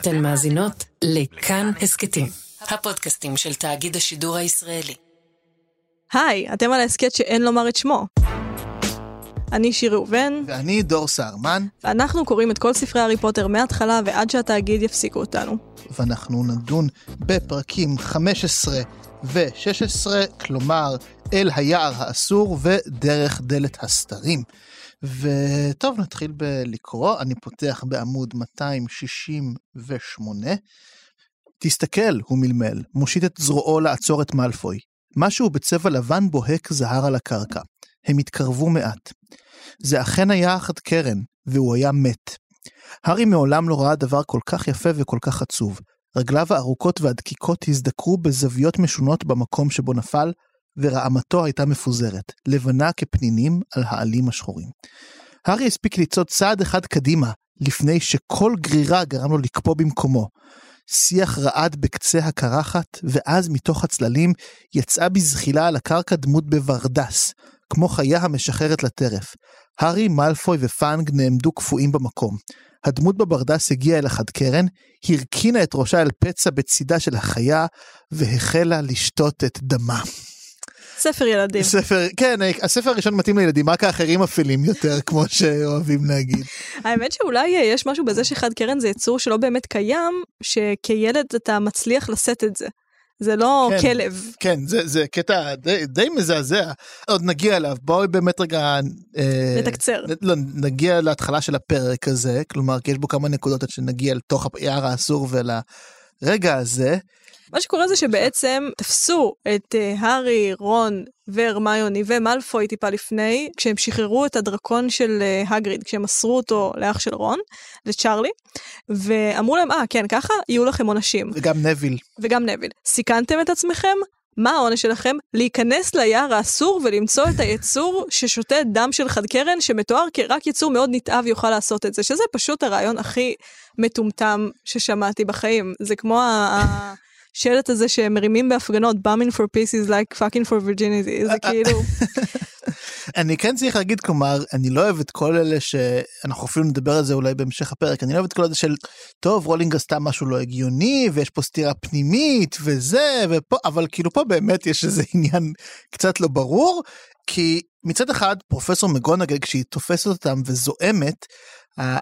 אתן מאזינות לכאן הסכתים, הפודקאסטים של תאגיד השידור הישראלי. היי, אתם על ההסכת שאין לומר את שמו. אני שיר ראובן, ואני דור סהרמן, ואנחנו קוראים את כל ספרי הארי פוטר מההתחלה ועד שהתאגיד יפסיקו אותנו. ואנחנו נדון בפרקים 15 ו-16, כלומר אל היער האסור ודרך דלת הסתרים. וטוב, נתחיל בלקרוא, אני פותח בעמוד 268. תסתכל, הוא מלמל, מושיט את זרועו לעצור את מאלפוי. משהו בצבע לבן בוהק זהר על הקרקע. הם התקרבו מעט. זה אכן היה אחת קרן, והוא היה מת. הארי מעולם לא ראה דבר כל כך יפה וכל כך עצוב. רגליו הארוכות והדקיקות הזדקרו בזוויות משונות במקום שבו נפל, ורעמתו הייתה מפוזרת, לבנה כפנינים על העלים השחורים. הארי הספיק לצעוד צעד אחד קדימה, לפני שכל גרירה גרם לו לקפוא במקומו. שיח רעד בקצה הקרחת, ואז מתוך הצללים יצאה בזחילה על הקרקע דמות בברדס, כמו חיה המשחררת לטרף. הארי, מאלפוי ופאנג נעמדו קפואים במקום. הדמות בברדס הגיעה אל החד קרן, הרכינה את ראשה אל פצע בצידה של החיה, והחלה לשתות את דמה. ספר ילדים. ספר, כן, הספר הראשון מתאים לילדים, רק האחרים אפלים יותר, כמו שאוהבים להגיד. האמת שאולי יש משהו בזה שחד קרן זה יצור שלא באמת קיים, שכילד אתה מצליח לשאת את זה. זה לא כן, כלב. כן, זה, זה קטע די, די מזעזע. עוד נגיע אליו, בואי באמת רגע... אה, נתקצר. לא, נגיע להתחלה של הפרק הזה, כלומר, כי יש בו כמה נקודות עד שנגיע לתוך היער האסור ולרגע הזה. מה שקורה זה שבעצם תפסו את uh, הארי, רון והרמיוני ומלפוי טיפה לפני, כשהם שחררו את הדרקון של uh, הגריד, כשהם מסרו אותו לאח של רון, לצ'ארלי, ואמרו להם, אה, ah, כן, ככה יהיו לכם עונשים. וגם נביל. וגם נביל. סיכנתם את עצמכם? מה העונש שלכם? להיכנס ליער האסור ולמצוא את היצור ששותה דם של חד קרן, שמתואר כרק יצור מאוד נתעב יוכל לעשות את זה, שזה פשוט הרעיון הכי מטומטם ששמעתי בחיים. זה כמו ה... השלט הזה שהם מרימים בהפגנות, bumming for peace is like fucking for virginity, זה כאילו... אני כן צריך להגיד, כלומר, אני לא אוהב את כל אלה שאנחנו אפילו נדבר על זה אולי בהמשך הפרק, אני לא אוהב את כל אלה של, טוב, רולינג עשתה משהו לא הגיוני, ויש פה סתירה פנימית, וזה, ופה, אבל כאילו פה באמת יש איזה עניין קצת לא ברור, כי מצד אחד, פרופסור מגונגל, כשהיא תופסת אותם וזועמת,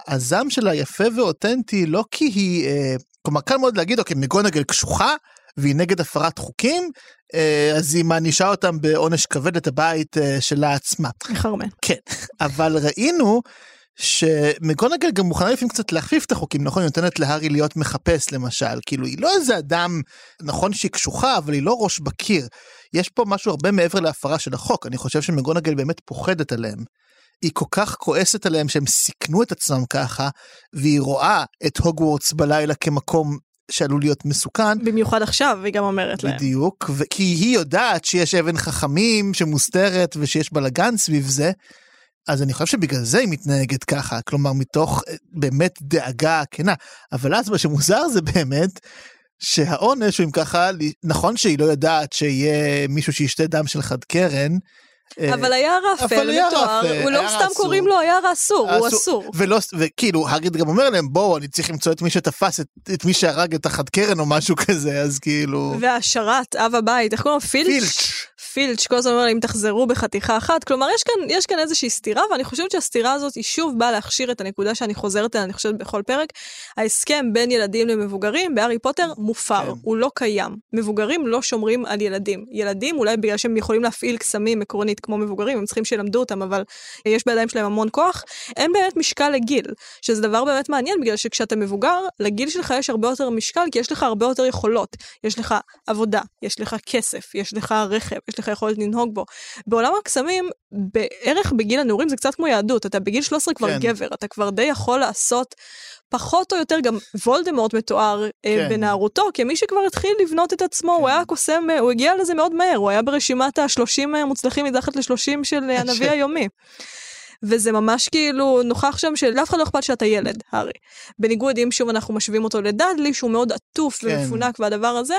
הזעם שלה יפה ואותנטי לא כי היא אה, כלומר קל מאוד להגיד אוקיי מגונגל קשוחה והיא נגד הפרת חוקים אה, אז היא מענישה אותם בעונש כבד את הבית אה, שלה עצמה. מחרמן. כן אבל ראינו שמגונגל גם מוכנה לפעמים קצת להכפיף את החוקים נכון היא נותנת להארי להיות מחפש למשל כאילו היא לא איזה אדם נכון שהיא קשוחה אבל היא לא ראש בקיר יש פה משהו הרבה מעבר להפרה של החוק אני חושב שמגונגל באמת פוחדת עליהם. היא כל כך כועסת עליהם שהם סיכנו את עצמם ככה, והיא רואה את הוגוורטס בלילה כמקום שעלול להיות מסוכן. במיוחד עכשיו, היא גם אומרת להם. בדיוק, ו- כי היא יודעת שיש אבן חכמים שמוסתרת ושיש בלאגן סביב זה. אז אני חושב שבגלל זה היא מתנהגת ככה, כלומר מתוך אה, באמת דאגה כנה. אבל אז מה שמוזר זה באמת שהעונש הוא אם ככה, נכון שהיא לא יודעת שיהיה מישהו שישתה דם של חד קרן, אבל היער האפל מתואר, הוא לא סתם קוראים לו היער האסור, הוא אסור. ולא, וכאילו, הריד גם אומר להם, בואו, אני צריך למצוא את מי שתפס, את מי שהרג את החד קרן או משהו כזה, אז כאילו... והשרת, אב הבית, איך קוראים לו? פילץ'? פילץ'. כל הזמן אומר אם תחזרו בחתיכה אחת, כלומר יש כאן, יש כאן איזושהי סתירה, ואני חושבת שהסתירה הזאת היא שוב באה להכשיר את הנקודה שאני חוזרת אליה, אני חושבת בכל פרק, ההסכם בין ילדים למבוגרים בהארי פוטר מופר, כן. הוא לא קיים. מבוגרים לא שומרים על ילדים. ילדים אולי בגלל שהם יכולים להפעיל קסמים עקרונית כמו מבוגרים, הם צריכים שילמדו אותם, אבל יש בידיים שלהם המון כוח, אין באמת משקל לגיל, שזה דבר באמת מעניין, בגלל שכשאתה מבוגר, לגיל שלך יש הרבה יותר משקל, כי יש לך הרבה יותר יכולות. יש לך עבודה, יש לך כסף, יש לך רכב, יש לך לך יכולת לנהוג בו. בעולם הקסמים, בערך בגיל הנעורים זה קצת כמו יהדות, אתה בגיל 13 כבר כן. גבר, אתה כבר די יכול לעשות פחות או יותר גם וולדמורט מתואר אה, כן. בנערותו כמי שכבר התחיל לבנות את עצמו, כן. הוא היה קוסם, הוא הגיע לזה מאוד מהר, הוא היה ברשימת ה-30 המוצלחים מתחת ל-30 של הנביא היומי. וזה ממש כאילו נוכח שם שלאף אחד לא אכפת שאתה ילד, הארי. בניגוד אם שוב אנחנו משווים אותו לדאדלי, שהוא מאוד עטוף כן. ומפונק והדבר הזה,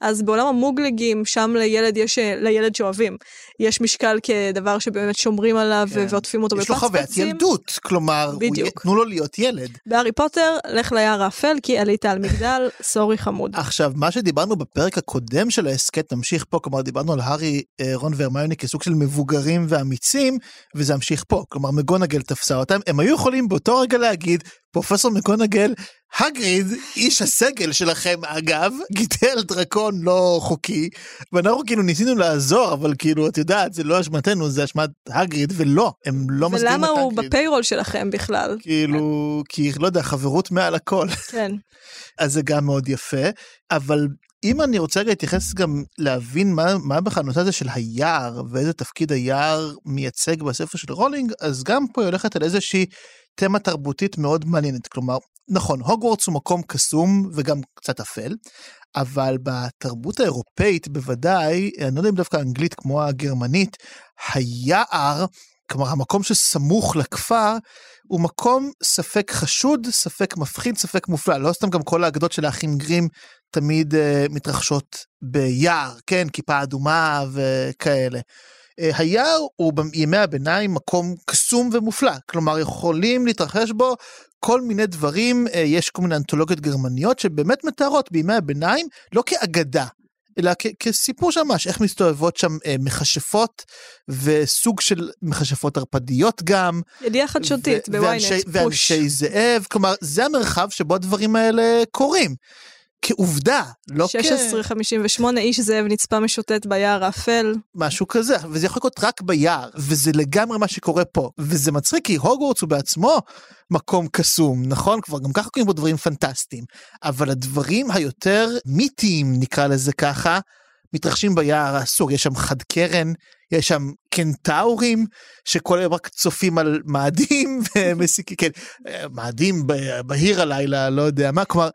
אז בעולם המוגלגים, שם לילד יש, לילד שאוהבים, יש משקל כדבר שבאמת שומרים עליו כן. ועוטפים אותו יש לו חוויית. ילדות, כלומר, בדיוק. תנו לו להיות ילד. בהארי פוטר, לך ליער האפל כי עלית על מגדל, סורי חמוד. עכשיו, מה שדיברנו בפרק הקודם של ההסכת, נמשיך פה, כלומר, דיברנו על הארי, אה, רון והרמיוני כסוג של מבוגרים ואמיצים, וזה המשיך פה. כלומר, מקגונגל תפסה אותם, הם היו יכולים באותו רגע להגיד, פרופסור מקגונגל, האגריד, איש הסגל שלכם אגב, גידל דרקון לא חוקי, ואנחנו כאילו ניסינו לעזור, אבל כאילו, את יודעת, זה לא אשמתנו, זה אשמת האגריד, ולא, הם לא מסתירים את ולמה האגריד. הוא ב payroll שלכם בכלל? כאילו, כי לא יודע, חברות מעל הכל. כן. אז זה גם מאוד יפה, אבל אם אני רוצה להתייחס גם להבין מה, מה בכלל הנושא הזה של היער ואיזה תפקיד היער מייצג בספר של רולינג, אז גם פה היא הולכת על איזושהי תמה תרבותית מאוד מעניינת. כלומר, נכון, הוגוורטס הוא מקום קסום וגם קצת אפל, אבל בתרבות האירופאית בוודאי, אני לא יודע אם דווקא האנגלית כמו הגרמנית, היער, כלומר המקום שסמוך לכפר, הוא מקום ספק חשוד, ספק מפחיד, ספק מופלא. לא סתם גם כל האגדות של האחים גרים תמיד uh, מתרחשות ביער, כן, כיפה אדומה וכאלה. Uh, היער הוא בימי הביניים מקום קסום ומופלא, כלומר יכולים להתרחש בו כל מיני דברים, uh, יש כל מיני אנתולוגיות גרמניות שבאמת מתארות בימי הביניים לא כאגדה, אלא כ- כסיפור של ממש, איך מסתובבות שם אה, מכשפות וסוג של מכשפות ערפדיות גם. ידיעה חדשותית בוויינט, פוש. ואנשי זאב, כלומר זה המרחב שבו הדברים האלה קורים. כעובדה, לא 1658 איש זאב נצפה משוטט ביער האפל. כמשהו כזה, וזה יכול לקרות רק ביער, וזה לגמרי מה שקורה פה. וזה מצחיק כי הוגוורטס הוא בעצמו מקום קסום, נכון? כבר גם ככה קוראים בו דברים פנטסטיים. אבל הדברים היותר מיתיים, נקרא לזה ככה, מתרחשים ביער האסור, יש שם חד קרן, יש שם קנטאורים שכל היום רק צופים על מאדים ומסיקים, כן, מאדים ב- בהיר הלילה, לא יודע מה, כלומר,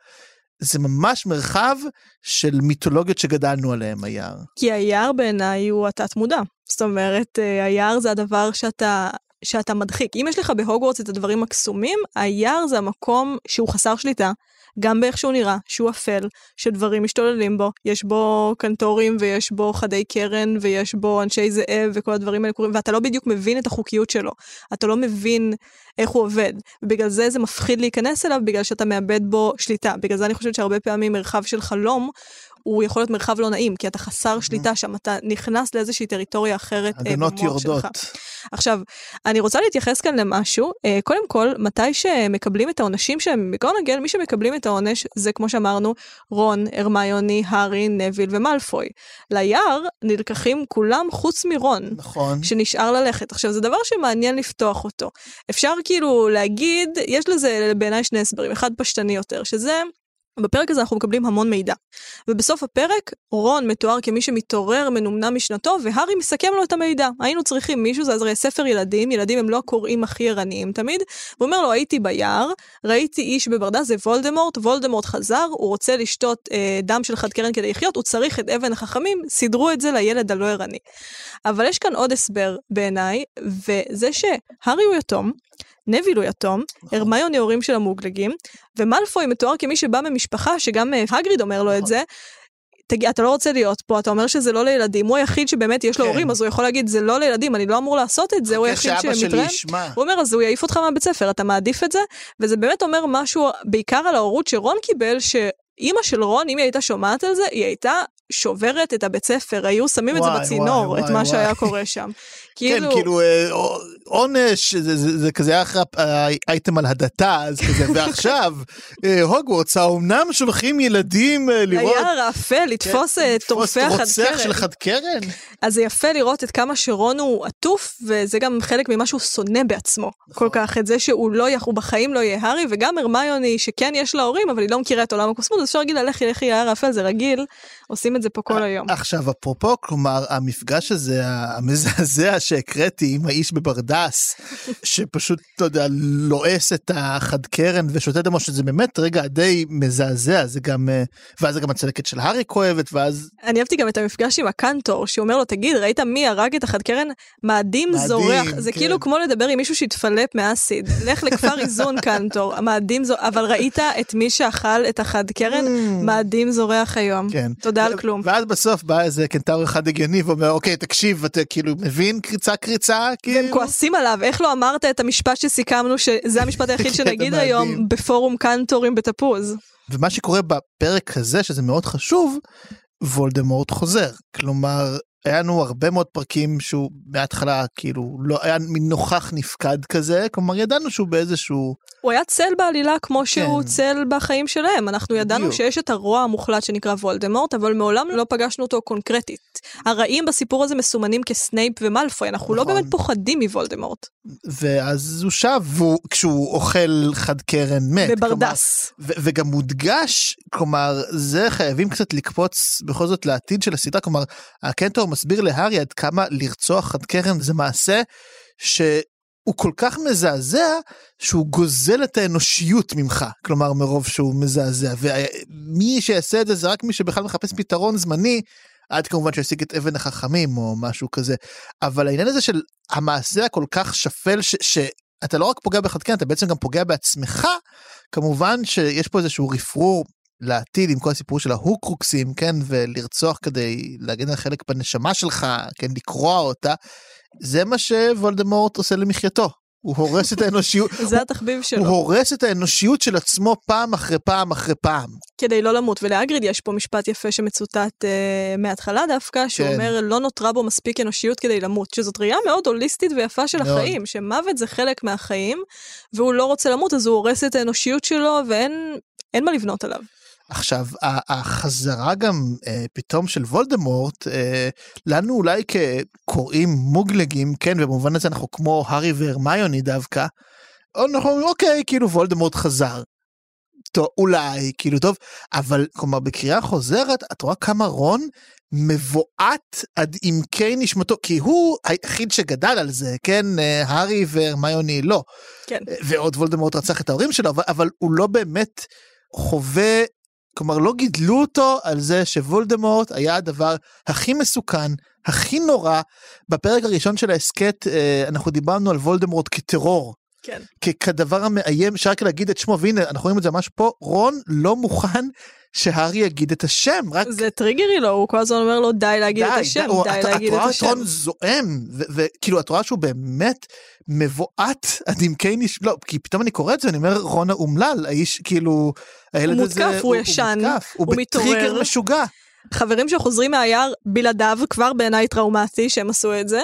זה ממש מרחב של מיתולוגיות שגדלנו עליהם היער. כי היער בעיניי הוא התת מודע. זאת אומרת, אה, היער זה הדבר שאתה... שאתה מדחיק. אם יש לך בהוגוורטס את הדברים הקסומים, היער זה המקום שהוא חסר שליטה, גם באיך שהוא נראה, שהוא אפל, שדברים משתוללים בו, יש בו קנטורים ויש בו חדי קרן ויש בו אנשי זאב וכל הדברים האלה קורים, ואתה לא בדיוק מבין את החוקיות שלו, אתה לא מבין איך הוא עובד, ובגלל זה זה מפחיד להיכנס אליו, בגלל שאתה מאבד בו שליטה. בגלל זה אני חושבת שהרבה פעמים מרחב של חלום, הוא יכול להיות מרחב לא נעים, כי אתה חסר שליטה שם, אתה נכנס לאיזושהי טריטוריה אחרת אה, במוח יורדות. שלך. עכשיו, אני רוצה להתייחס כאן למשהו. אה, קודם כל, מתי שמקבלים את העונשים שהם מקונגל, מי שמקבלים את העונש זה כמו שאמרנו, רון, הרמיוני, הארי, נביל ומלפוי. ליער נלקחים כולם חוץ מרון. נכון. שנשאר ללכת. עכשיו, זה דבר שמעניין לפתוח אותו. אפשר כאילו להגיד, יש לזה בעיניי שני הסברים, אחד פשטני יותר, שזה... בפרק הזה אנחנו מקבלים המון מידע. ובסוף הפרק, רון מתואר כמי שמתעורר מנומנם משנתו, והארי מסכם לו את המידע. היינו צריכים מישהו, זה הרי ספר ילדים, ילדים הם לא הקוראים הכי ערניים תמיד, והוא אומר לו, הייתי ביער, ראיתי איש בברדה, זה וולדמורט, וולדמורט חזר, הוא רוצה לשתות אה, דם של חד קרן כדי לחיות, הוא צריך את אבן החכמים, סידרו את זה לילד הלא ערני. אבל יש כאן עוד הסבר בעיניי, וזה שהארי הוא יתום, נביל הוא יתום, הרמיוני הורים של המוגלגים, ומלפוי מתואר כמי שבא ממשפחה, שגם אה, הגריד אומר לו את זה, תגיד, אתה לא רוצה להיות פה, אתה אומר שזה לא לילדים, הוא היחיד שבאמת יש לו כן. הורים, אז הוא יכול להגיד, זה לא לילדים, אני לא אמור לעשות את זה, הוא היחיד. ישמע. הוא אומר, אז הוא יעיף אותך מהבית ספר, אתה מעדיף את זה? וזה באמת אומר משהו בעיקר על ההורות שרון קיבל, שאימא של רון, אם היא הייתה שומעת על זה, היא הייתה שוברת את הבית ספר, היו שמים את זה וואי, בצינור, וואי, את וואי, מה וואי. שהיה קורה שם. כן, כאילו אה, עונש, זה- זה זה כזה היה אחרי האייטם על הדתה, אז כזה, ועכשיו, אה, הוגוורטס, האומנם שולחים ילדים אה, לראות... האפל, לתפוס כן, את טורפי החד רוצח של קרן. חד קרן? אז זה יפה לראות את כמה שרון הוא עטוף, וזה גם חלק ממה שהוא שונא בעצמו. כל כך, את זה שהוא לא, הוא בחיים לא יהיה הארי, וגם הרמיוני, שכן יש לה הורים, אבל היא לא מכירה את עולם הקוסמות, אז אפשר להגיד לה, לכי, לכי, יער האפל, זה רגיל, עושים את זה פה כל היום. עכשיו, אפרופו, כלומר, המפגש הזה, המזעזע שהקראתי עם האיש בברדס, שפשוט, אתה יודע, לועס את החד קרן ושותה דמו, שזה באמת רגע די מזעזע, זה גם, אה, ואז זה גם הצלקת של הארי כואבת, ואז... אני אהבתי גם את המפגש עם הקנטור, שאומר לו, תגיד, ראית מי הרג את החד קרן? מאדים זורח. זה כן. כאילו כמו לדבר עם מישהו שהתפלפ מאסיד. לך לכפר איזון, קנטור. מאדים זורח. אבל ראית את מי שאכל את החד קרן? מאדים זורח היום. כן. תודה על כלום. ואז בסוף בא איזה קנטר אחד הגיוני ואומר, אוקיי, תקשיב, אתה כאילו מבין קריצה קריצה? והם כאילו? כועסים עליו, איך לא אמרת את המשפט שסיכמנו שזה המשפט היחיד כן, שנגיד. היום בפורום קנטורים בתפוז. ומה שקורה בפרק הזה, שזה מאוד חשוב, וולדמורט חוזר. כלומר, היה לנו הרבה מאוד פרקים שהוא מההתחלה כאילו לא היה מין נוכח נפקד כזה, כלומר ידענו שהוא באיזשהו... הוא היה צל בעלילה כמו שהוא כן. צל בחיים שלהם. אנחנו ידענו בדיוק. שיש את הרוע המוחלט שנקרא וולדמורט, אבל מעולם לא פגשנו אותו קונקרטית. הרעים בסיפור הזה מסומנים כסנייפ ומלפוי, אנחנו לא נכון. באמת פוחדים מוולדמורט. ואז הוא שב, כשהוא אוכל חד קרן מת. כלומר, בברדס. ו- וגם מודגש, כלומר, זה חייבים קצת לקפוץ בכל זאת לעתיד של הסדרה, כלומר, הקנטור מסביר להארי עד כמה לרצוח חד קרן זה מעשה שהוא כל כך מזעזע, שהוא גוזל את האנושיות ממך, כלומר, מרוב שהוא מזעזע, ומי שיעשה את זה זה רק מי שבכלל מחפש פתרון זמני, עד כמובן שישיג את אבן החכמים או משהו כזה, אבל העניין הזה של המעשה הכל כך שפל, ש- שאתה לא רק פוגע בחד קרן, אתה בעצם גם פוגע בעצמך, כמובן שיש פה איזשהו רפרור לעתיד עם כל הסיפור של ההוקרוקסים, כן, ולרצוח כדי להגן על חלק בנשמה שלך, כן, לקרוע אותה, זה מה שוולדמורט עושה למחייתו. הוא הורס את האנושיות, זה התחביב הוא שלו. הורס את האנושיות של עצמו פעם אחרי פעם אחרי פעם. כדי לא למות. ולאגריד יש פה משפט יפה שמצוטט uh, מההתחלה דווקא, שהוא כן. אומר, לא נותרה בו מספיק אנושיות כדי למות. שזאת ראייה מאוד הוליסטית ויפה של מאוד. החיים, שמוות זה חלק מהחיים, והוא לא רוצה למות, אז הוא הורס את האנושיות שלו, ואין אין מה לבנות עליו. עכשיו, החזרה גם אה, פתאום של וולדמורט, אה, לנו אולי כקוראים מוגלגים, כן, במובן הזה אנחנו כמו הארי והרמיוני דווקא, אנחנו אומרים, אוקיי, כאילו וולדמורט חזר. טוב, אולי, כאילו טוב, אבל כלומר בקריאה חוזרת, את רואה כמה רון מבועת עד עמקי נשמתו, כי הוא היחיד שגדל על זה, כן, אה, הארי והרמיוני לא. כן. ועוד וולדמורט רצח את ההורים שלו, אבל, אבל הוא לא באמת חווה, כלומר לא גידלו אותו על זה שוולדמורט היה הדבר הכי מסוכן, הכי נורא. בפרק הראשון של ההסכת אה, אנחנו דיברנו על וולדמורט כטרור. כן. כדבר המאיים, שרק להגיד את שמו, והנה אנחנו רואים את זה ממש פה, רון לא מוכן שהארי יגיד את השם, רק זה טריגרי לו, הוא כל הזמן אומר לו, די להגיד את השם, הוא- די את- להגיד את את רואה את השם. רון זועם, וכאילו את רואה שהוא באמת מבועת עד עמקי נש... לא, כי פתאום אני קורא את זה, אני אומר רון האומלל, האיש כאילו, הילד הוא הזה, מותקף, הוא ישן, מותקף, הוא הוא בטריגר. משוגע. חברים שחוזרים מהיער בלעדיו, כבר בעיניי טראומטי שהם עשו את זה.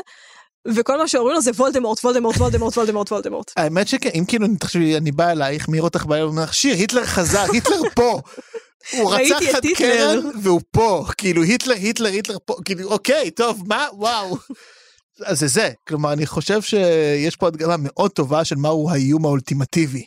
וכל מה שאומרים לו זה וולדמורט, וולדמורט, וולדמורט, וולדמורט, וולדמורט. האמת שכן, אם כאילו תחשבי, אני בא אלייך, מעיר אותך בעיה, ואומר לך, שיר, היטלר חזר, היטלר פה. הוא רצח את. קרן והוא פה, כאילו היטלר, היטלר, היטלר פה, כאילו אוקיי, טוב, מה, וואו. אז זה זה, כלומר אני חושב שיש פה הדגמה מאוד טובה של מהו האיום האולטימטיבי.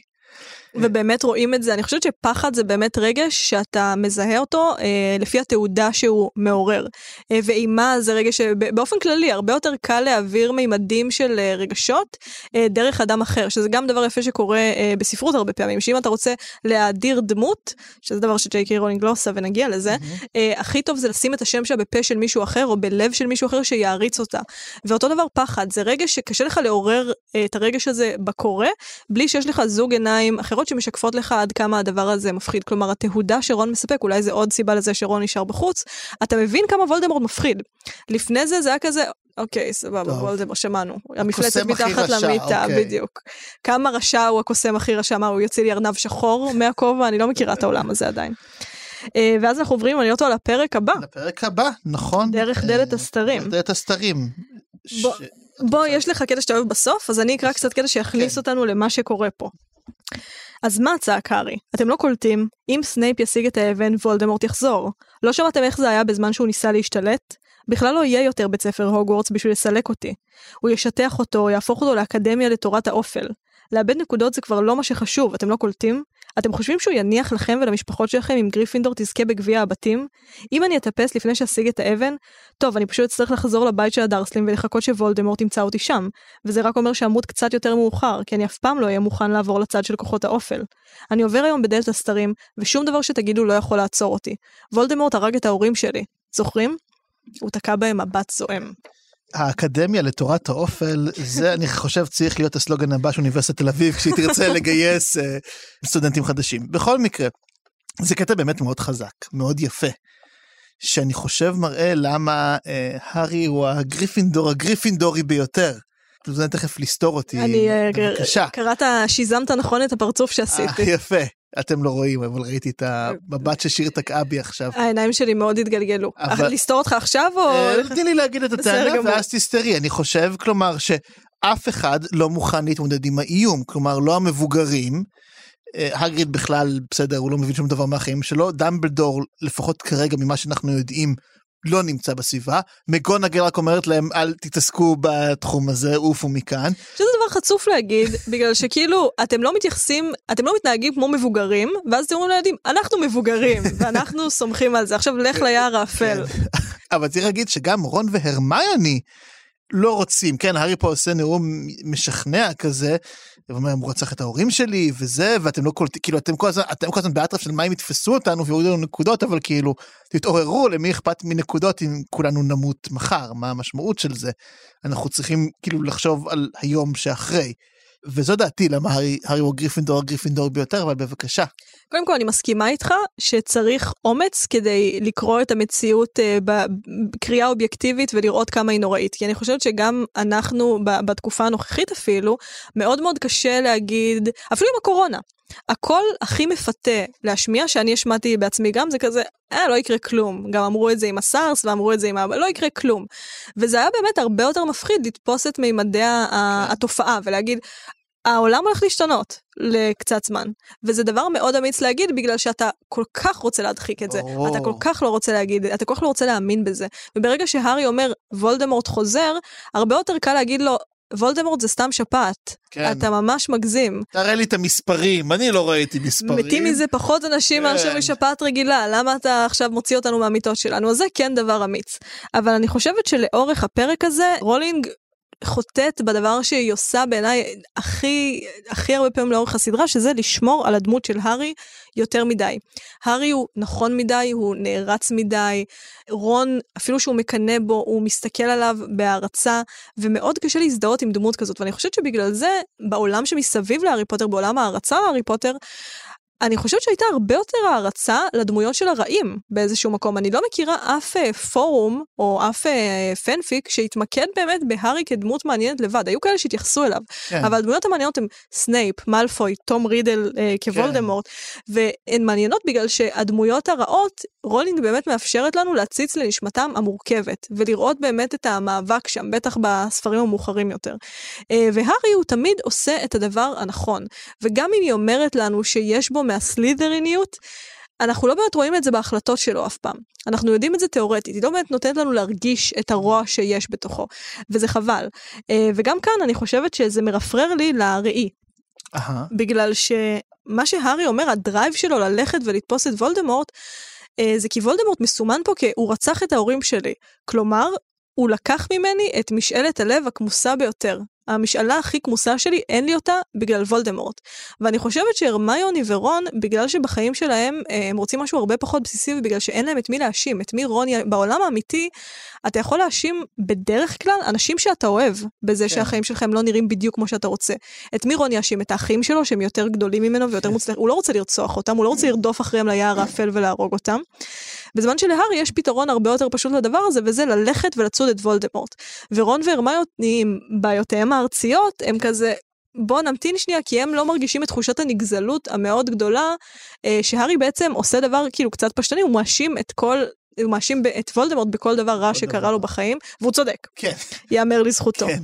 ובאמת רואים את זה, אני חושבת שפחד זה באמת רגש שאתה מזהה אותו אה, לפי התעודה שהוא מעורר. אה, ואימה זה רגש שבאופן כללי הרבה יותר קל להעביר מימדים של אה, רגשות אה, דרך אדם אחר, שזה גם דבר יפה שקורה אה, בספרות הרבה פעמים, שאם אתה רוצה להאדיר דמות, שזה דבר שג'יי קיי רולינג לא עושה ונגיע לזה, אה, הכי טוב זה לשים את השם שלה בפה של מישהו אחר או בלב של מישהו אחר שיעריץ אותה. ואותו דבר פחד, זה רגש שקשה לך לעורר אה, את הרגש הזה בקורא, בלי שיש לך זוג עיניים אחרות שמשקפות לך עד כמה הדבר הזה מפחיד. כלומר, התהודה שרון מספק, אולי זה עוד סיבה לזה שרון נשאר בחוץ, אתה מבין כמה וולדמורט מפחיד. לפני זה זה היה כזה, אוקיי, סבבה, טוב. וולדמורט, שמענו. המפלצת מתחת למיטה, אוקיי. בדיוק. כמה רשע הוא הקוסם הכי רשע, מה, הוא יוציא לי ארנב שחור מהכובע? אני לא מכירה את העולם הזה עדיין. אה, ואז אנחנו עוברים, אני אותו לפרק הבא. לפרק הבא, נכון? דרך דלת אה, הסתרים. דרך דלת הסתרים. ש- בוא, יש לך קטע שאתה אוהב בסוף, אז אני אקרא קצת קטע שיכניס כן. אותנו למה שקורה פה. אז מה צעק הארי? אתם לא קולטים? אם סנייפ ישיג את האבן, וולדמורט יחזור. לא שמעתם איך זה היה בזמן שהוא ניסה להשתלט? בכלל לא יהיה יותר בית ספר הוגוורטס בשביל לסלק אותי. הוא ישטח אותו, יהפוך אותו לאקדמיה לתורת האופל. לאבד נקודות זה כבר לא מה שחשוב, אתם לא קולטים? אתם חושבים שהוא יניח לכם ולמשפחות שלכם אם גריפינדור תזכה בגביע הבתים? אם אני אטפס לפני שאשיג את האבן, טוב, אני פשוט אצטרך לחזור לבית של הדרסלים ולחכות שוולדמורט ימצא אותי שם. וזה רק אומר שאמות קצת יותר מאוחר, כי אני אף פעם לא אהיה מוכן לעבור לצד של כוחות האופל. אני עובר היום בדלת הסתרים, ושום דבר שתגידו לא יכול לעצור אותי. וולדמורט הרג את ההורים שלי. זוכרים? הוא תקע בהם מבט זועם. האקדמיה לתורת האופל, זה אני חושב צריך להיות הסלוגן הבא של אוניברסיטת תל אביב כשהיא תרצה לגייס אה, סטודנטים חדשים. בכל מקרה, זה קטע באמת מאוד חזק, מאוד יפה, שאני חושב מראה למה אה, הארי הוא הגריפינדור הגריפינדורי ביותר. זה תכף לסתור אותי, אני, אה, בבקשה. קראת, שיזמת נכון את הפרצוף שעשיתי. יפה. אתם לא רואים, אבל ראיתי את המבט ששיר תקעה בי עכשיו. העיניים שלי מאוד התגלגלו. אבל... לסתור אותך עכשיו או... אה, תני לי להגיד את הטענה ואז תסתרי. אני חושב, כלומר, שאף אחד לא מוכן להתמודד עם האיום. כלומר, לא המבוגרים. אה, הגריד בכלל, בסדר, הוא לא מבין שום דבר מהחיים שלו. דמבלדור, לפחות כרגע, ממה שאנחנו יודעים, לא נמצא בסביבה. מגונגל רק אומרת להם אל תתעסקו בתחום הזה, עופו מכאן. שזה דבר חצוף להגיד, בגלל שכאילו אתם לא מתייחסים, אתם לא מתנהגים כמו מבוגרים, ואז אתם אומרים לילדים, אנחנו מבוגרים, ואנחנו סומכים על זה, עכשיו לך ליער האפל. כן. אבל צריך להגיד שגם רון והרמיוני לא רוצים, כן, הארי פה עושה נאום משכנע כזה, ואומר, הוא רצח את ההורים שלי, וזה, ואתם לא קולטים, כאילו, אתם כל הזמן, אתם כל הזמן באטרף של מה אם יתפסו אותנו ויורידו לנו נקודות, אבל כאילו, תתעוררו, למי אכפת מנקודות אם כולנו נמות מחר, מה המשמעות של זה? אנחנו צריכים כאילו לחשוב על היום שאחרי. וזו דעתי למה הארי, הארי הוא גריפינדור הגריפינדור ביותר, אבל בבקשה. קודם כל אני מסכימה איתך שצריך אומץ כדי לקרוא את המציאות אה, בקריאה אובייקטיבית ולראות כמה היא נוראית. כי אני חושבת שגם אנחנו בתקופה הנוכחית אפילו, מאוד מאוד קשה להגיד, אפילו עם הקורונה. הקול הכי מפתה להשמיע, שאני השמעתי בעצמי גם, זה כזה, אה, לא יקרה כלום. גם אמרו את זה עם הסארס ואמרו את זה עם ה... לא יקרה כלום. וזה היה באמת הרבה יותר מפחיד לתפוס את מימדי כן. התופעה ולהגיד, העולם הולך להשתנות לקצת זמן, וזה דבר מאוד אמיץ להגיד בגלל שאתה כל כך רוצה להדחיק את זה, oh. אתה כל כך לא רוצה להגיד, אתה כל כך לא רוצה להאמין בזה, וברגע שהארי אומר וולדמורט חוזר, הרבה יותר קל להגיד לו, וולדמורט זה סתם שפעת, כן. אתה ממש מגזים. תראה לי את המספרים, אני לא ראיתי מספרים. מתים מזה פחות אנשים כן. מאשר משפעת רגילה, למה אתה עכשיו מוציא אותנו מהמיטות שלנו? אז זה כן דבר אמיץ. אבל אני חושבת שלאורך הפרק הזה, רולינג חוטאת בדבר שהיא עושה בעיניי הכי, הכי הרבה פעמים לאורך הסדרה, שזה לשמור על הדמות של הארי יותר מדי. הארי הוא נכון מדי, הוא נערץ מדי, רון, אפילו שהוא מקנא בו, הוא מסתכל עליו בהערצה, ומאוד קשה להזדהות עם דמות כזאת, ואני חושבת שבגלל זה, בעולם שמסביב להארי פוטר, בעולם ההערצה להארי פוטר, אני חושבת שהייתה הרבה יותר הערצה לדמויות של הרעים באיזשהו מקום. אני לא מכירה אף אה, פורום או אף אה, פנפיק שהתמקד באמת בהארי כדמות מעניינת לבד. היו כאלה שהתייחסו אליו, כן. אבל הדמויות המעניינות הן סנייפ, מאלפוי, תום רידל אה, כוולדמורט, כן. והן מעניינות בגלל שהדמויות הרעות, רולינג באמת מאפשרת לנו להציץ לנשמתם המורכבת, ולראות באמת את המאבק שם, בטח בספרים המאוחרים יותר. אה, והארי הוא תמיד עושה את הדבר הנכון, וגם אם היא אומרת לנו שיש בו מהסלידריניות, אנחנו לא באמת רואים את זה בהחלטות שלו אף פעם. אנחנו יודעים את זה תאורטית, היא לא באמת נותנת לנו להרגיש את הרוע שיש בתוכו, וזה חבל. אה, וגם כאן אני חושבת שזה מרפרר לי לראי. Uh-huh. בגלל שמה שהארי אומר, הדרייב שלו ללכת ולתפוס את וולדמורט, אה, זה כי וולדמורט מסומן פה כהוא רצח את ההורים שלי. כלומר, הוא לקח ממני את משאלת הלב הכמוסה ביותר. המשאלה הכי כמוסה שלי, אין לי אותה בגלל וולדמורט. ואני חושבת שהרמיוני ורון, בגלל שבחיים שלהם אה, הם רוצים משהו הרבה פחות בסיסי, ובגלל שאין להם את מי להאשים, את מי רון, בעולם האמיתי, אתה יכול להאשים בדרך כלל אנשים שאתה אוהב, בזה כן. שהחיים שלכם לא נראים בדיוק כמו שאתה רוצה. את מי רון יאשים? את האחים שלו, שהם יותר גדולים ממנו ויותר כן. מוצלחים, הוא לא רוצה לרצוח אותם, הוא לא רוצה לרדוף אחריהם ליער האפל ולהרוג אותם. בזמן שלהארי יש פתרון הרבה יותר פשוט לדבר הזה, וזה ללכת ולצוד את וולדמורט. ורון והרמיוני, עם בעיותיהם הארציות, הם כזה, בוא נמתין שנייה, כי הם לא מרגישים את תחושת הנגזלות המאוד גדולה, אה, שהארי בעצם עושה דבר כאילו קצת פשטני, הוא מאשים את כל הוא מאשים את וולדמורט בכל דבר רע שקרה לו בחיים, והוא צודק. כן. יאמר לזכותו. כן.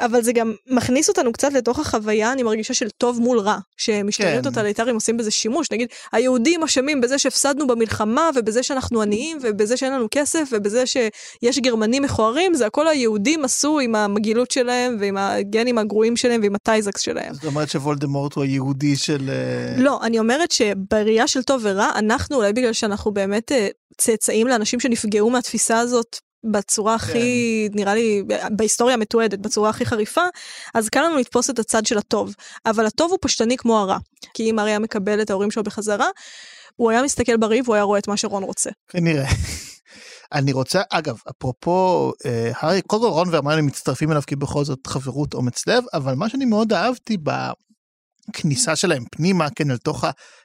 אבל זה גם מכניס אותנו קצת לתוך החוויה, אני מרגישה של טוב מול רע, שמשטרים כן. טוטליטריים עושים בזה שימוש. נגיד, היהודים אשמים בזה שהפסדנו במלחמה, ובזה שאנחנו עניים, ובזה שאין לנו כסף, ובזה שיש גרמנים מכוערים, זה הכל היהודים עשו עם המגילות שלהם, ועם הגנים הגרועים שלהם, ועם ה taxes שלהם. זאת אומרת שוולדמורט הוא היהודי של... אה, לא, אני אומרת שבראייה של טוב ורע, אנחנו, אולי בגלל שאנחנו באמת אה, צאצאים לאנשים שנפגעו מהתפיסה הזאת בצורה הכי, נראה לי, בהיסטוריה המתועדת, בצורה הכי חריפה, אז קל לנו לתפוס את הצד של הטוב. אבל הטוב הוא פשטני כמו הרע. כי אם הרי היה מקבל את ההורים שלו בחזרה, הוא היה מסתכל בריב, הוא היה רואה את מה שרון רוצה. כנראה. אני רוצה, אגב, אפרופו אה, הארי, קודם כל רון והרמיוני מצטרפים אליו כי בכל זאת חברות אומץ לב, אבל מה שאני מאוד אהבתי בכניסה שלהם פנימה, כן, אל תוך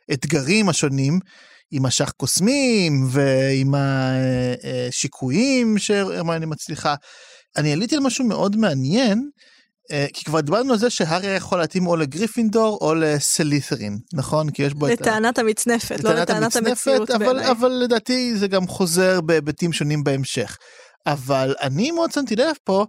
האתגרים השונים, עם השח קוסמים ועם השיקויים שהרמיוני מצליחה, אני עליתי על משהו מאוד מעניין, אה, כי כבר דיברנו על זה שהארי יכול להתאים או לגריפינדור או לסלית'רין, נכון? כי יש בו את ה... לטענת המצנפת, לא לטענת המציאות אבל, בעיניי. אבל לדעתי זה גם חוזר בהיבטים שונים בהמשך. אבל אני מאוד שמתי לב פה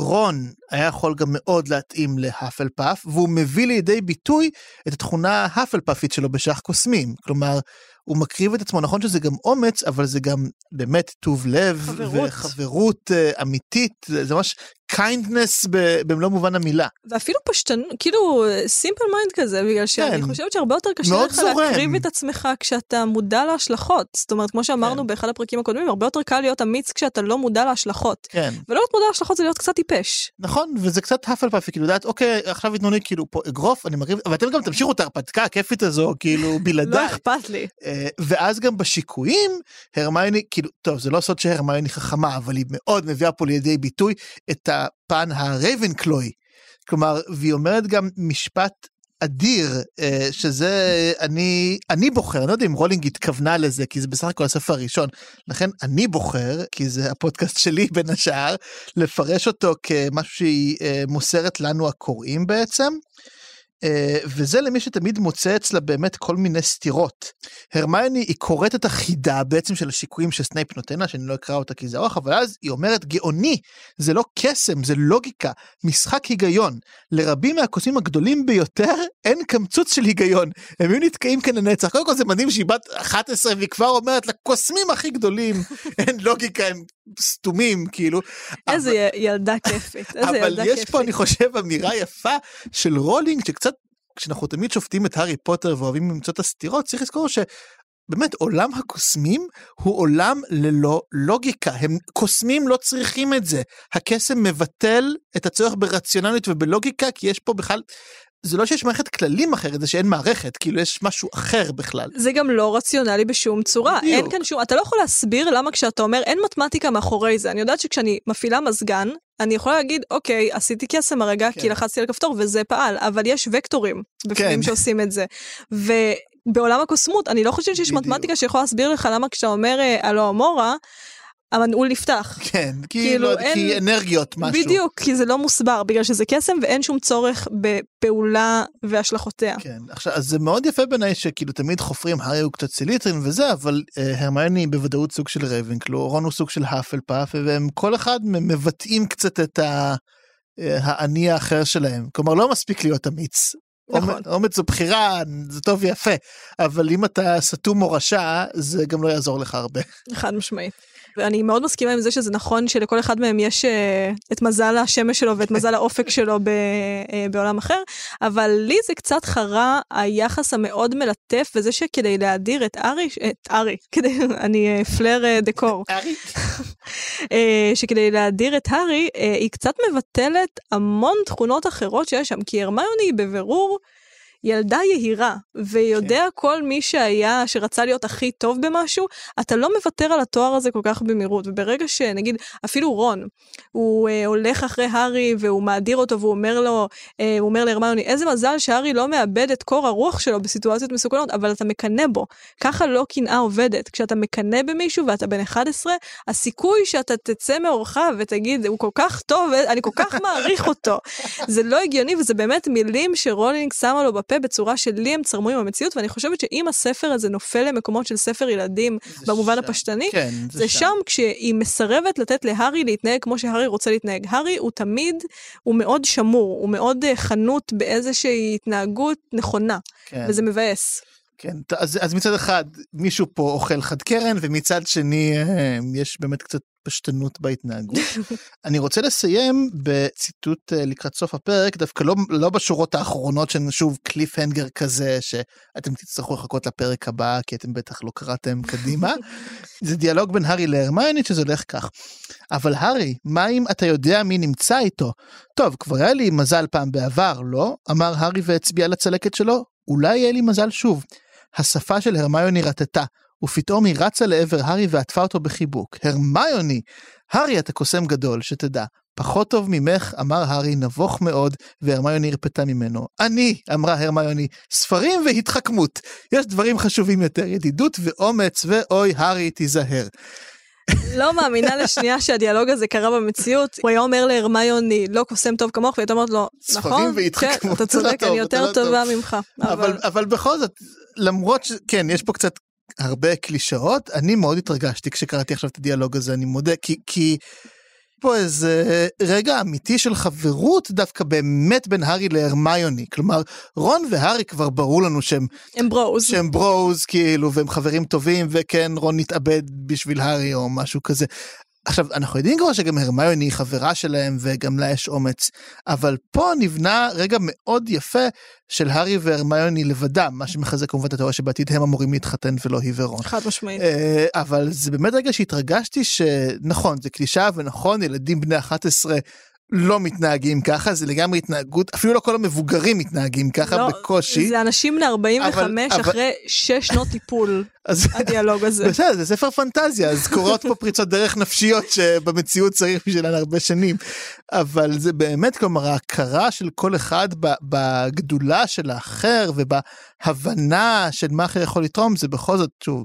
שרון היה יכול גם מאוד להתאים להאפל פאף, והוא מביא לידי ביטוי את התכונה ההאפל פאפית שלו בשח קוסמים. כלומר, הוא מקריב את עצמו, נכון שזה גם אומץ, אבל זה גם באמת טוב לב, חברות. וחברות אה, אמיתית, זה ממש kindness ב- במלוא מובן המילה. ואפילו פשטנות, כאילו simple mind כזה, בגלל שאני כן. חושבת שהרבה יותר קשה לך זורם. להקריב את עצמך כשאתה מודע להשלכות. זאת אומרת, כמו שאמרנו כן. באחד הפרקים הקודמים, הרבה יותר קל להיות אמיץ כשאתה לא מודע להשלכות. כן. ולא להיות מודע להשלכות זה להיות קצת טיפש. נכון, וזה קצת האפל פאפי, כאילו, לדעת, אוקיי, עכשיו ייתנו לי כאילו פה אגרוף, אני אריב, ואתם גם תמשיכו את ההרפתקה הכיפית הזו, כאילו, לא בלעדיי. אכפת לי. אה, ואז גם בשיקויים, הרמיוני, כאילו, טוב, זה לא סוד שהרמיוני חכמה, אבל היא מאוד מביאה פה לידי ביטוי את הפן הרייבנקלוי. כלומר, והיא אומרת גם משפט אדיר, אה, שזה אני, אני בוחר, אני לא יודע אם רולינג התכוונה לזה, כי זה בסך הכל הספר הראשון, לכן אני בוחר, כי זה הפודקאסט שלי בין השאר, לפרש אותו כמשהו שהיא אה, מוסרת לנו הקוראים בעצם. אה, וזה למי שתמיד מוצא אצלה באמת כל מיני סתירות. הרמיוני היא קוראת את החידה בעצם של השיקויים שסנייפ נותן לה, שאני לא אקרא אותה כי זה ארוך, אבל אז היא אומרת גאוני, זה לא קסם, זה לוגיקה, משחק היגיון. לרבים מהקוסמים הגדולים ביותר אין קמצוץ של היגיון, הם היו נתקעים כאן לנצח. קודם כל זה מדהים שהיא בת 11 והיא כבר אומרת לקוסמים הכי גדולים אין לוגיקה, הם סתומים כאילו. איזה אבל- ילדה כיפית. איזה אבל ילדה יש כיפית. פה, אני חושב, אמירה יפה של רולינג, שקצת, כשאנחנו תמיד שופטים את הארי פוטר ואוהבים למצוא את הסתירות, צריך לזכור שבאמת עולם הקוסמים הוא עולם ללא לוגיקה. הם קוסמים לא צריכים את זה. הקסם מבטל את הצורך ברציונליות ובלוגיקה, כי יש פה בכלל... זה לא שיש מערכת כללים אחרת, זה שאין מערכת, כאילו יש משהו אחר בכלל. זה גם לא רציונלי בשום צורה. בדיוק. אין כאן שום, אתה לא יכול להסביר למה כשאתה אומר אין מתמטיקה מאחורי זה. אני יודעת שכשאני מפעילה מזגן, אני יכולה להגיד, אוקיי, עשיתי קסם הרגע כן. כי לחצתי על כפתור וזה פעל, אבל יש וקטורים בפנים כן. שעושים את זה. ובעולם הקוסמות, אני לא חושבת שיש בדיוק. מתמטיקה שיכולה להסביר לך למה כשאתה אומר אה, הלו אמורה, המנעול נפתח. כן, כי, כאילו, לא, אין- כי אנרגיות משהו. בדיוק, כי זה לא מוסבר, בגלל שזה קסם ואין שום צורך בפעולה והשלכותיה. כן, עכשיו, אז זה מאוד יפה בעיניי שכאילו תמיד חופרים, הארי הוא קצת סליטרין וזה, אבל אה, הרמיוני היא בוודאות סוג של רייבנקלו, רון הוא סוג של הפלפאף, והם כל אחד מבטאים קצת את ה... אה, האני האחר שלהם. כלומר, לא מספיק להיות אמיץ. נכון. אומץ זו בחירה, זה טוב ויפה, אבל אם אתה סתום או רשע, זה גם לא יעזור לך הרבה. חד משמעית. ואני מאוד מסכימה עם זה שזה נכון שלכל אחד מהם יש אה, את מזל השמש שלו ואת מזל האופק שלו ב, אה, בעולם אחר, אבל לי זה קצת חרה היחס המאוד מלטף וזה שכדי להדיר את ארי, את ארי, כדי, אני פלר אה, דקור, הארי? אה, שכדי להדיר את הארי, היא קצת מבטלת המון תכונות אחרות שיש שם, כי הרמיוני היא בבירור ילדה יהירה, ויודע כן. כל מי שהיה, שרצה להיות הכי טוב במשהו, אתה לא מוותר על התואר הזה כל כך במהירות. וברגע שנגיד, אפילו רון, הוא אה, הולך אחרי הארי והוא מאדיר אותו והוא אומר לו, אה, הוא אומר להרמיוני, איזה מזל שהארי לא מאבד את קור הרוח שלו בסיטואציות מסוכנות, אבל אתה מקנא בו. ככה לא קנאה עובדת. כשאתה מקנא במישהו ואתה בן 11, הסיכוי שאתה תצא מאורך ותגיד, הוא כל כך טוב, אני כל כך מעריך אותו. זה לא הגיוני וזה באמת מילים שרולינג שמה לו בפה יפה בצורה שלי הם צרמו עם המציאות, ואני חושבת שאם הספר הזה נופל למקומות של ספר ילדים במובן שם. הפשטני, כן, זה, זה שם כשהיא מסרבת לתת להארי להתנהג כמו שהארי רוצה להתנהג. הארי הוא תמיד, הוא מאוד שמור, הוא מאוד אה, חנות באיזושהי התנהגות נכונה, כן. וזה מבאס. כן, אז, אז מצד אחד מישהו פה אוכל חד קרן ומצד שני אה, יש באמת קצת פשטנות בהתנהגות. אני רוצה לסיים בציטוט אה, לקראת סוף הפרק, דווקא לא, לא בשורות האחרונות של שוב קליף הנגר כזה שאתם תצטרכו לחכות לפרק הבא כי אתם בטח לא קראתם קדימה. זה דיאלוג בין הארי להרמיונית שזה הולך כך. אבל הארי, מה אם אתה יודע מי נמצא איתו? טוב, כבר היה לי מזל פעם בעבר, לא? אמר הארי והצביע על הצלקת שלו. אולי יהיה לי מזל שוב. השפה של הרמיוני רטטה, ופתאום היא רצה לעבר הארי ועטפה אותו בחיבוק. הרמיוני! הארי, אתה קוסם גדול, שתדע. פחות טוב ממך, אמר הארי, נבוך מאוד, והרמיוני הרפתה ממנו. אני, אמרה הרמיוני, ספרים והתחכמות. יש דברים חשובים יותר, ידידות ואומץ, ואוי, הארי, תיזהר. לא מאמינה לשנייה שהדיאלוג הזה קרה במציאות. הוא היה אומר להרמיוני, לא קוסם טוב כמוך, והיא אומרת לו, ספרים נכון? והתחכמות, כן, אתה צודק, לא אני יותר לא טוב." טובה ממך. אבל בכל זאת, למרות ש... כן, יש פה קצת הרבה קלישאות, אני מאוד התרגשתי כשקראתי עכשיו את הדיאלוג הזה, אני מודה, כי... כי... פה איזה רגע אמיתי של חברות דווקא באמת בין הארי להרמיוני. כלומר, רון והארי כבר ברור לנו שהם, הם ברוז. שהם ברוז כאילו, והם חברים טובים, וכן, רון התאבד בשביל הארי או משהו כזה. עכשיו, אנחנו יודעים כבר שגם הרמיוני היא חברה שלהם וגם לה יש אומץ, אבל פה נבנה רגע מאוד יפה של הארי והרמיוני לבדם, מה שמחזק כמובן את התיאוריה שבעתיד הם אמורים להתחתן ולא היא ורון. חד משמעית. אה, אבל זה באמת רגע שהתרגשתי שנכון, זה קלישאה ונכון, ילדים בני 11 לא מתנהגים ככה, זה לגמרי התנהגות, אפילו לא כל המבוגרים מתנהגים ככה לא, בקושי. זה אנשים בני 45 אבל- אבל- אחרי 6 שנות טיפול, אז הדיאלוג הזה. בסדר, זה ספר פנטזיה, אז קורות פה פריצות דרך נפשיות שבמציאות צריך בשבילן הרבה שנים. אבל זה באמת, כלומר, ההכרה של כל אחד בגדולה של האחר ובהבנה של מה אחר יכול לתרום, זה בכל זאת, שוב,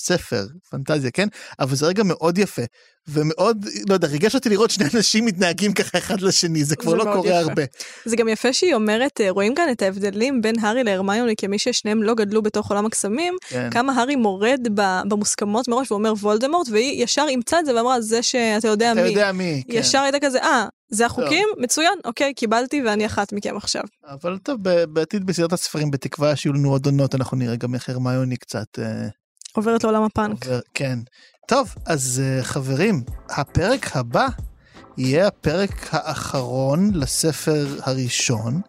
ספר, פנטזיה, כן? אבל זה רגע מאוד יפה, ומאוד, לא יודע, ריגש אותי לראות שני אנשים מתנהגים ככה אחד לשני, זה כבר זה לא קורה יפה. הרבה. זה גם יפה שהיא אומרת, אה, רואים כאן את ההבדלים בין הארי להרמיוני כמי ששניהם לא גדלו בתוך עולם הקסמים, כן. כמה הארי מורד במוסכמות מראש ואומר וולדמורט, והיא ישר אימצה את זה ואמרה, זה שאתה יודע אתה מי. יודע מי, כן. ישר הייתה כזה, אה, זה החוקים? מצוין, אוקיי, קיבלתי ואני אחת מכם עכשיו. אבל טוב, בעתיד בסדרת הספרים, בתקווה שיהיו לנו עוד עונות, אנחנו נראה גם איך הרמיוני קצת... אה, עוברת לעולם הפאנק. עובר, כן. טוב, אז אה, חברים, הפרק הבא יהיה הפרק האחרון לספר הראשון.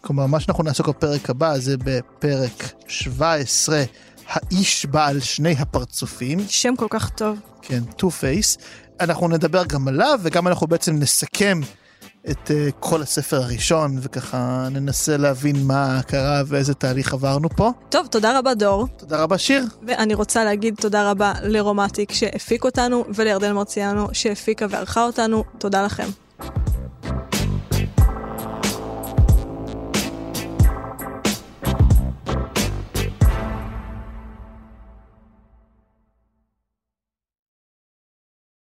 כלומר, מה שאנחנו נעסוק בפרק הבא זה בפרק 17, האיש בעל שני הפרצופים, שם כל כך טוב. כן, Two Face. אנחנו נדבר גם עליו, וגם אנחנו בעצם נסכם את אה, כל הספר הראשון, וככה ננסה להבין מה קרה ואיזה תהליך עברנו פה. טוב, תודה רבה דור, תודה רבה, שיר. ואני רוצה להגיד תודה רבה לרומטיק שהפיק אותנו, ולירדן מרציאנו שהפיקה וערכה אותנו. תודה לכם.